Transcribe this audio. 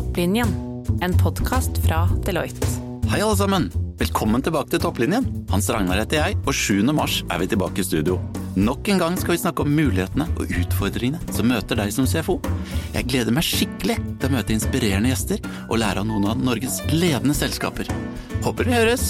Topplinjen, en podkast fra Deloitte. Hei alle sammen! Velkommen tilbake til Topplinjen. Hans Ragnar heter jeg, og 7. mars er vi tilbake i studio. Nok en gang skal vi snakke om mulighetene og utfordringene som møter deg som CFO. Jeg gleder meg skikkelig til å møte inspirerende gjester og lære av noen av Norges ledende selskaper. Håper det høres!